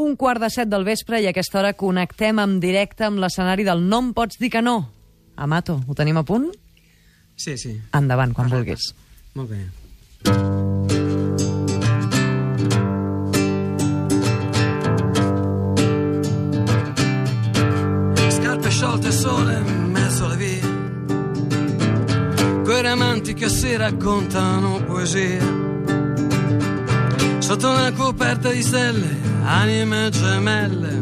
un quart de set del vespre i a aquesta hora connectem en directe amb l'escenari del No em pots dir que no. Amato, ho tenim a punt? Sí, sí. Endavant, quan vulguis. Molt bé. Scarpe sciolte sole in mezzo alle vie. Quei amanti che si raccontano poesie. Sotto una coperta di stelle, anime gemelle.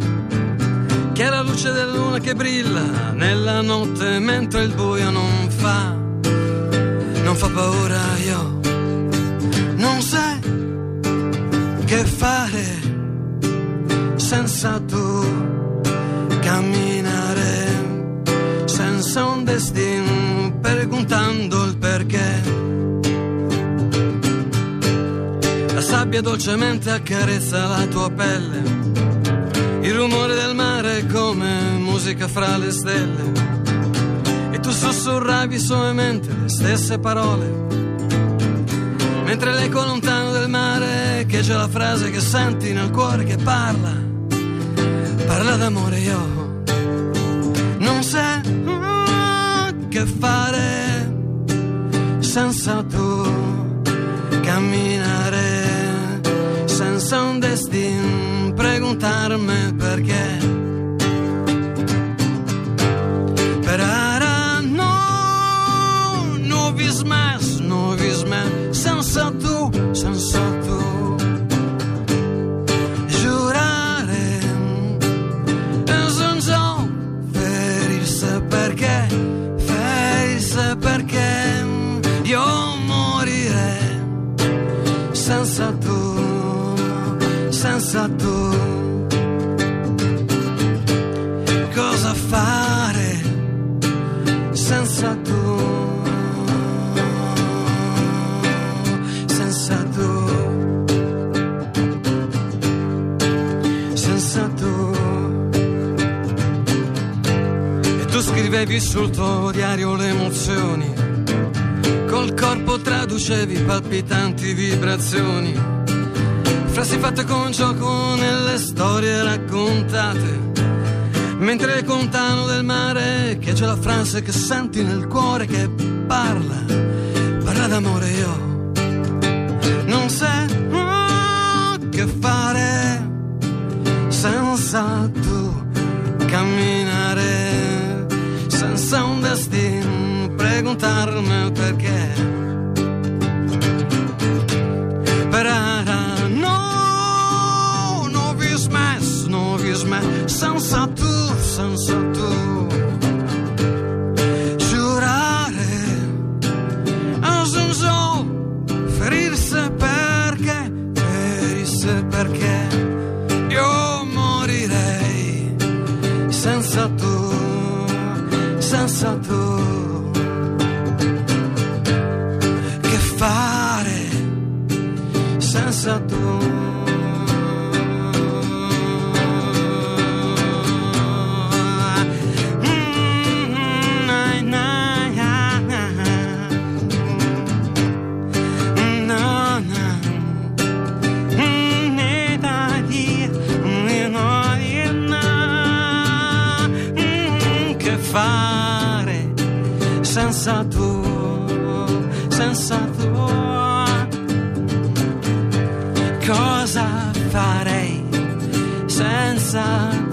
Che è la luce della luna che brilla nella notte mentre il buio non fa non fa paura io non sai che fare senza tu camminare senza un destino perguntando sabbia dolcemente accarezza la tua pelle il rumore del mare è come musica fra le stelle e tu sussurravi suavemente le stesse parole. Mentre l'eco lontano del mare che c'è la frase che senti nel cuore che parla, parla d'amore io. Non sai che fare senza tu me perché scrivevi sul tuo diario le emozioni, col corpo traducevi palpitanti vibrazioni, frasi fatte con gioco nelle storie raccontate. Mentre le contano del mare che c'è la frase che senti nel cuore che parla, parla d'amore io. ascoltarmi perché Sun.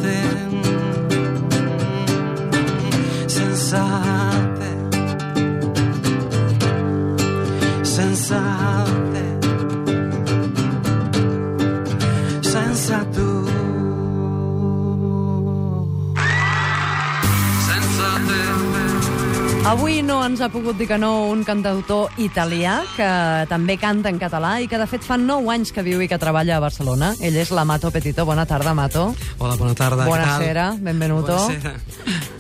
Avui no ens ha pogut dir que no un cantautor italià que també canta en català i que de fet fa 9 anys que viu i que treballa a Barcelona. Ell és l'Amato Petito. Bona tarda, Amato. Hola, bona tarda. Buonasera, què tal? benvenuto. Buonasera.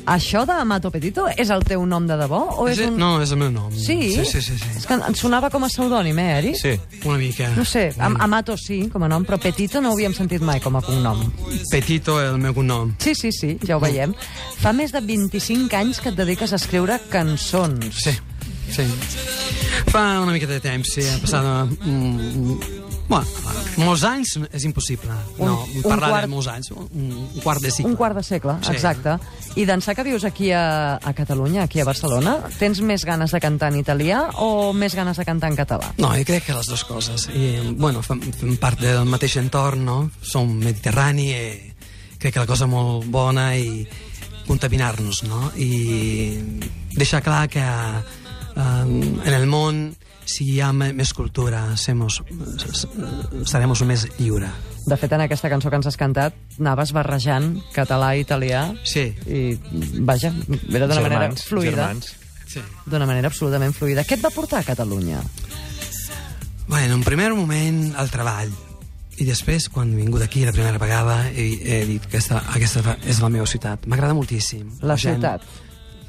Això d'Amato Petito és el teu nom de debò? O és Sí, un... No, és el meu nom. Sí? Sí, sí, sí. sí. És que em sonava com a pseudònim, eh, Eri? Sí, una mica. No sé, Am Amato sí, com a nom, però Petito no ho havíem sentit mai com a cognom. Petito és el meu cognom. Sí, sí, sí, ja ho veiem. Fa més de 25 anys que et dediques a escriure cançons. Sí, sí. Fa una mica de temps, sí. Ha passat mm, Bueno, molts anys és impossible. Un- no, un parlar quart- de molts anys. Un, un quart de cicle. Un quart de segle, Sí. exacte. I d'ençà que vius aquí a, a Catalunya, aquí a Barcelona, tens més ganes de cantar en italià o més ganes de cantar en català? No, jo crec que les dues coses. I, bueno, fem, fem part del mateix entorn, no? Som mediterrani i crec que la cosa molt bona i contaminar-nos, no? I deixar clar que um, en el món si hi ha me- més cultura semos, serem més lliure. De fet, en aquesta cançó que ens has cantat, anaves barrejant català i italià Sí. i, vaja, era d'una manera fluida. germans. sí. D'una manera absolutament fluida. Què et va portar a Catalunya? Bueno, en un primer moment, el treball. I després, quan he vingut aquí la primera vegada, he, he dit que aquesta, aquesta és la meva ciutat. M'agrada moltíssim. La gent-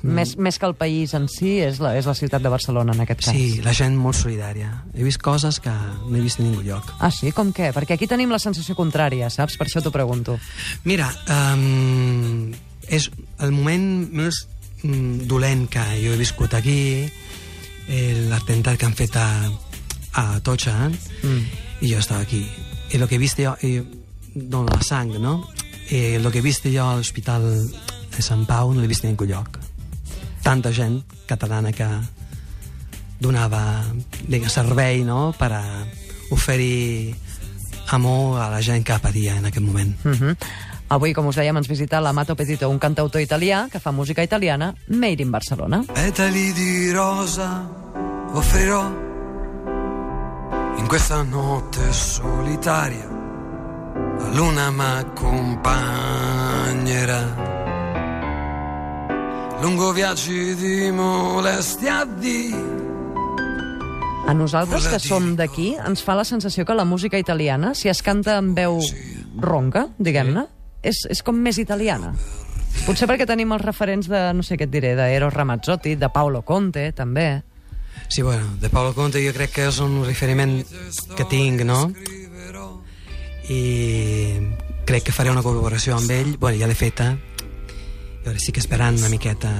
ciutat. Més, més que el país en si, és la, és la ciutat de Barcelona, en aquest cas. Sí, la gent molt solidària. He vist coses que no he vist en ningú lloc. Ah, sí? Com què? Perquè aquí tenim la sensació contrària, saps? Per això t'ho pregunto. Mira, um, és el moment més um, dolent que jo he viscut aquí, eh, l'atemptat que han fet a, a Tocha, Mm. y yo estaba aquí. Y lo que viste yo, y, no, la sang, no? Eh, lo que viste jo al hospital de Sant Pau no l'he vist en ningú lloc. Tanta gent catalana que donava diguem, servei no? per a oferir amor a la gent que patia en aquest moment. Uh -huh. Avui, com us dèiem, ens visita l'Amato Petito, un cantautor italià que fa música italiana made in Barcelona. Petali di rosa offrirò in questa notte solitaria. La luna m'accompagnerà. Lungo viaggi di molestia di A nosaltres, que som d'aquí, ens fa la sensació que la música italiana, si es canta amb veu ronca, diguem-ne, és, és com més italiana. Potser perquè tenim els referents de, no sé què et diré, d'Eros Ramazzotti, de Paolo Conte, també. Sí, bueno, de Paolo Conte jo crec que és un referiment que tinc, no? I crec que faré una col·laboració amb ell, bueno, ja l'he feta, i ara estic esperant una miqueta.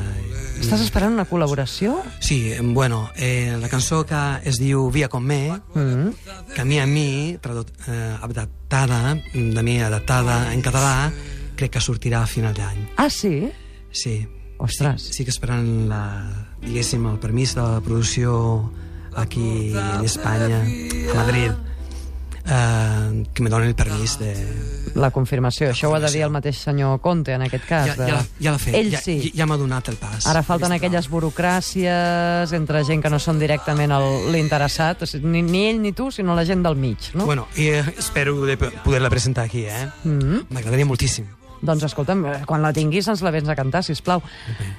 Estàs esperant una col·laboració? Sí, bueno, eh, la cançó que es diu Via con me, Mm. que a mi a mi, tradut, eh, adaptada, de mi adaptada en català, crec que sortirà a final d'any. Ah, sí? Sí. Ostres. Estic esperant, la, diguéssim, el permís de la producció aquí en Espanya, a Madrid, eh, que me donen el permís de... La confirmació. Això ho ha de dir el mateix senyor Conte, en aquest cas. Ja, de- ja, ja l'ha fet, Ell ja, sí. ja m'ha donat el pas. Ara falten Aquest aquelles burocràcies entre gent que no són directament el- l'interessat, o sigui, ni, ni ell ni tu, sinó la gent del mig, no? Bueno, i eh, espero de poder-la presentar aquí, eh? Mm. M'agradaria moltíssim. Doncs escolta'm, eh, quan la tinguis ens la vens a cantar, si plau.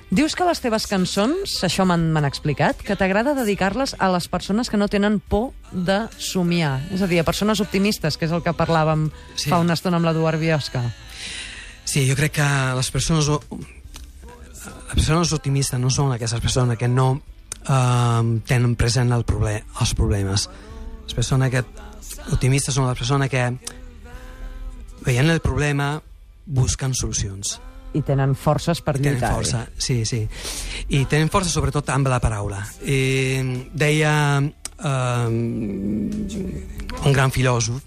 Dius que les teves cançons, això m'han explicat, que t'agrada dedicar-les a les persones que no tenen por de somiar. És a dir, a persones optimistes, que és el que parlàvem Sí. fa una estona amb l'Eduard Biosca. Sí, jo crec que les persones... Les persones optimistes no són aquestes persones que no eh, tenen present el proble els problemes. Les persones que optimistes són les persones que veient el problema busquen solucions. I tenen forces per Tenen lluitar. força, sí, sí. I tenen força sobretot amb la paraula. I deia eh, un gran filòsof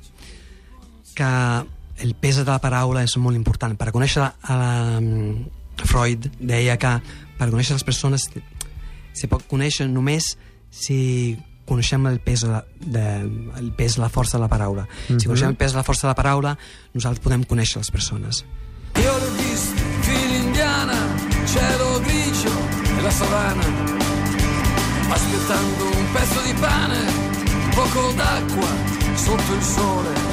que el pes de la paraula és molt important. Per conèixer a la, Freud deia que per conèixer les persones se pot conèixer només si coneixem el pes, de, de, el pes, la força de la paraula. Mm -hmm. Si coneixem el pes, la força de la paraula, nosaltres podem conèixer les persones. Io l'ho visto, fila indiana, cielo grigio e la savana, aspettando un pezzo di pane, poco d'acqua sotto il sole.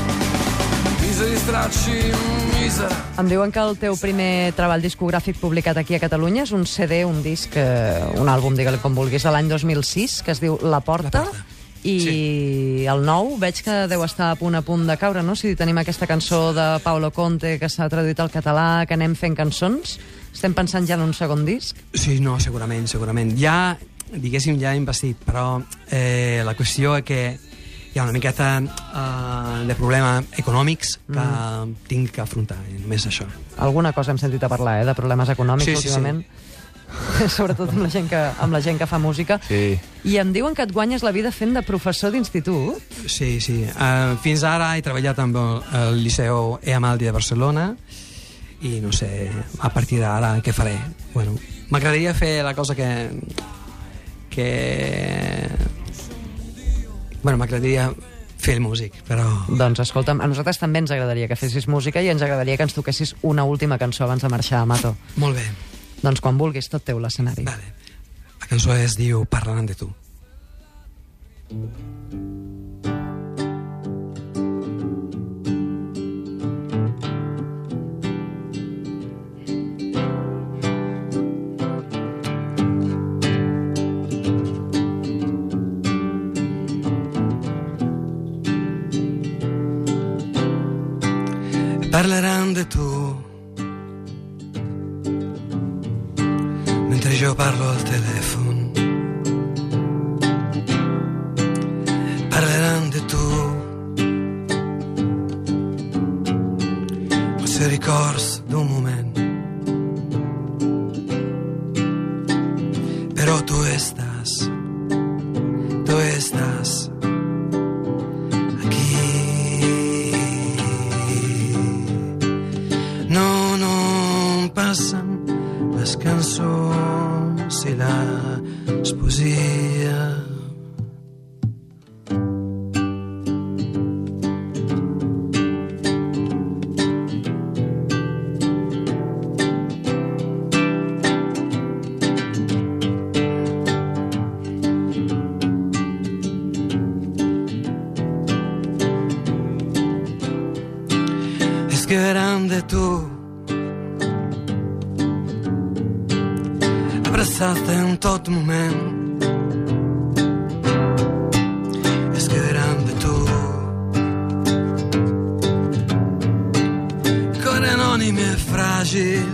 Em diuen que el teu primer treball discogràfic publicat aquí a Catalunya és un CD, un disc, eh, un àlbum, digue-li com vulguis, de l'any 2006, que es diu La Porta. La Porta. I Sí. el nou veig que deu estar a punt a punt de caure, no? Si tenim aquesta cançó de Paulo Conte que s'ha traduït al català, que anem fent cançons, estem pensant ja en un segon disc? Sí, no, segurament, segurament. Ja, diguéssim, ja hem vestit, però eh, la qüestió és que hi ha una miqueta eh, de problemes econòmics que mm. tinc que afrontar, i només això. Alguna cosa hem sentit a parlar, eh, de problemes econòmics Sí, sí, sí. últimament. sobretot amb la gent que, amb la gent que fa música. Sí. I em diuen que et guanyes la vida fent de professor d'institut. Sí, sí. Uh, fins ara he treballat amb el, el Liceu Eamaldi de Barcelona i no sé, a partir d'ara què faré? Bueno, m'agradaria fer la cosa que... que... Bueno, m'agradaria fer el músic, però... Doncs escolta'm, a nosaltres també ens agradaria que fessis música i ens agradaria que ens toquessis una última cançó abans de marxar, Mato. Molt bé. Doncs quan vulguis, tot teu l'escenari. Vale. La cançó es diu Parlaran de tu. Parlaran de tu mentre jo parlo al telèfon. Parleran de tu els records d'un moment. Però tu estàs, tu estàs eran de tú abraçaste en tot moment. És que eren de tu. Cor anònim e fràgil.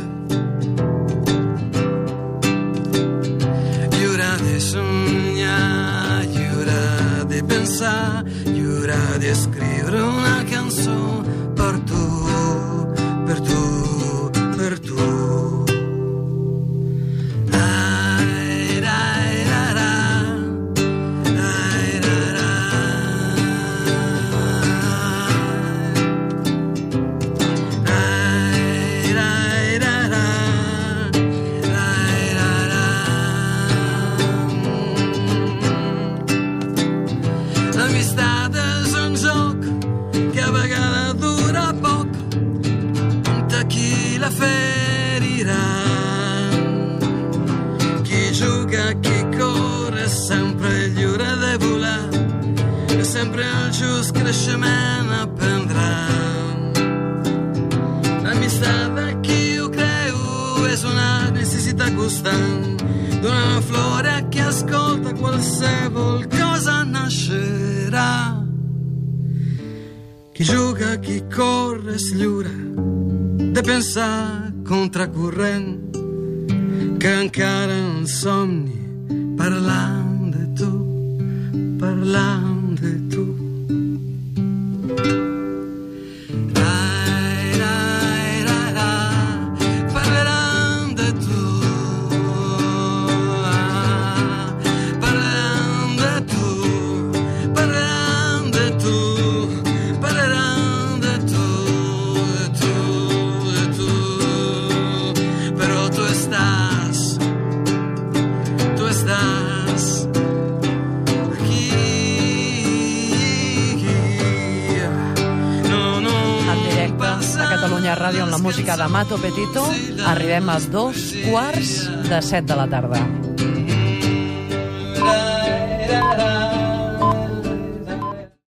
Lliure de somiar, lliure de pensar, lliure d'escriure una just creixement aprendrà l'amistat de qui ho creu és una necessitat constant. D'una flor que escolta qualsevol cosa naixerà qui juga, qui corre és lliure de pensar contracorrent que encara en somni parlant de tu, parlant de tu. La música de Mato Petito arribem a dos quarts de set de la tarda.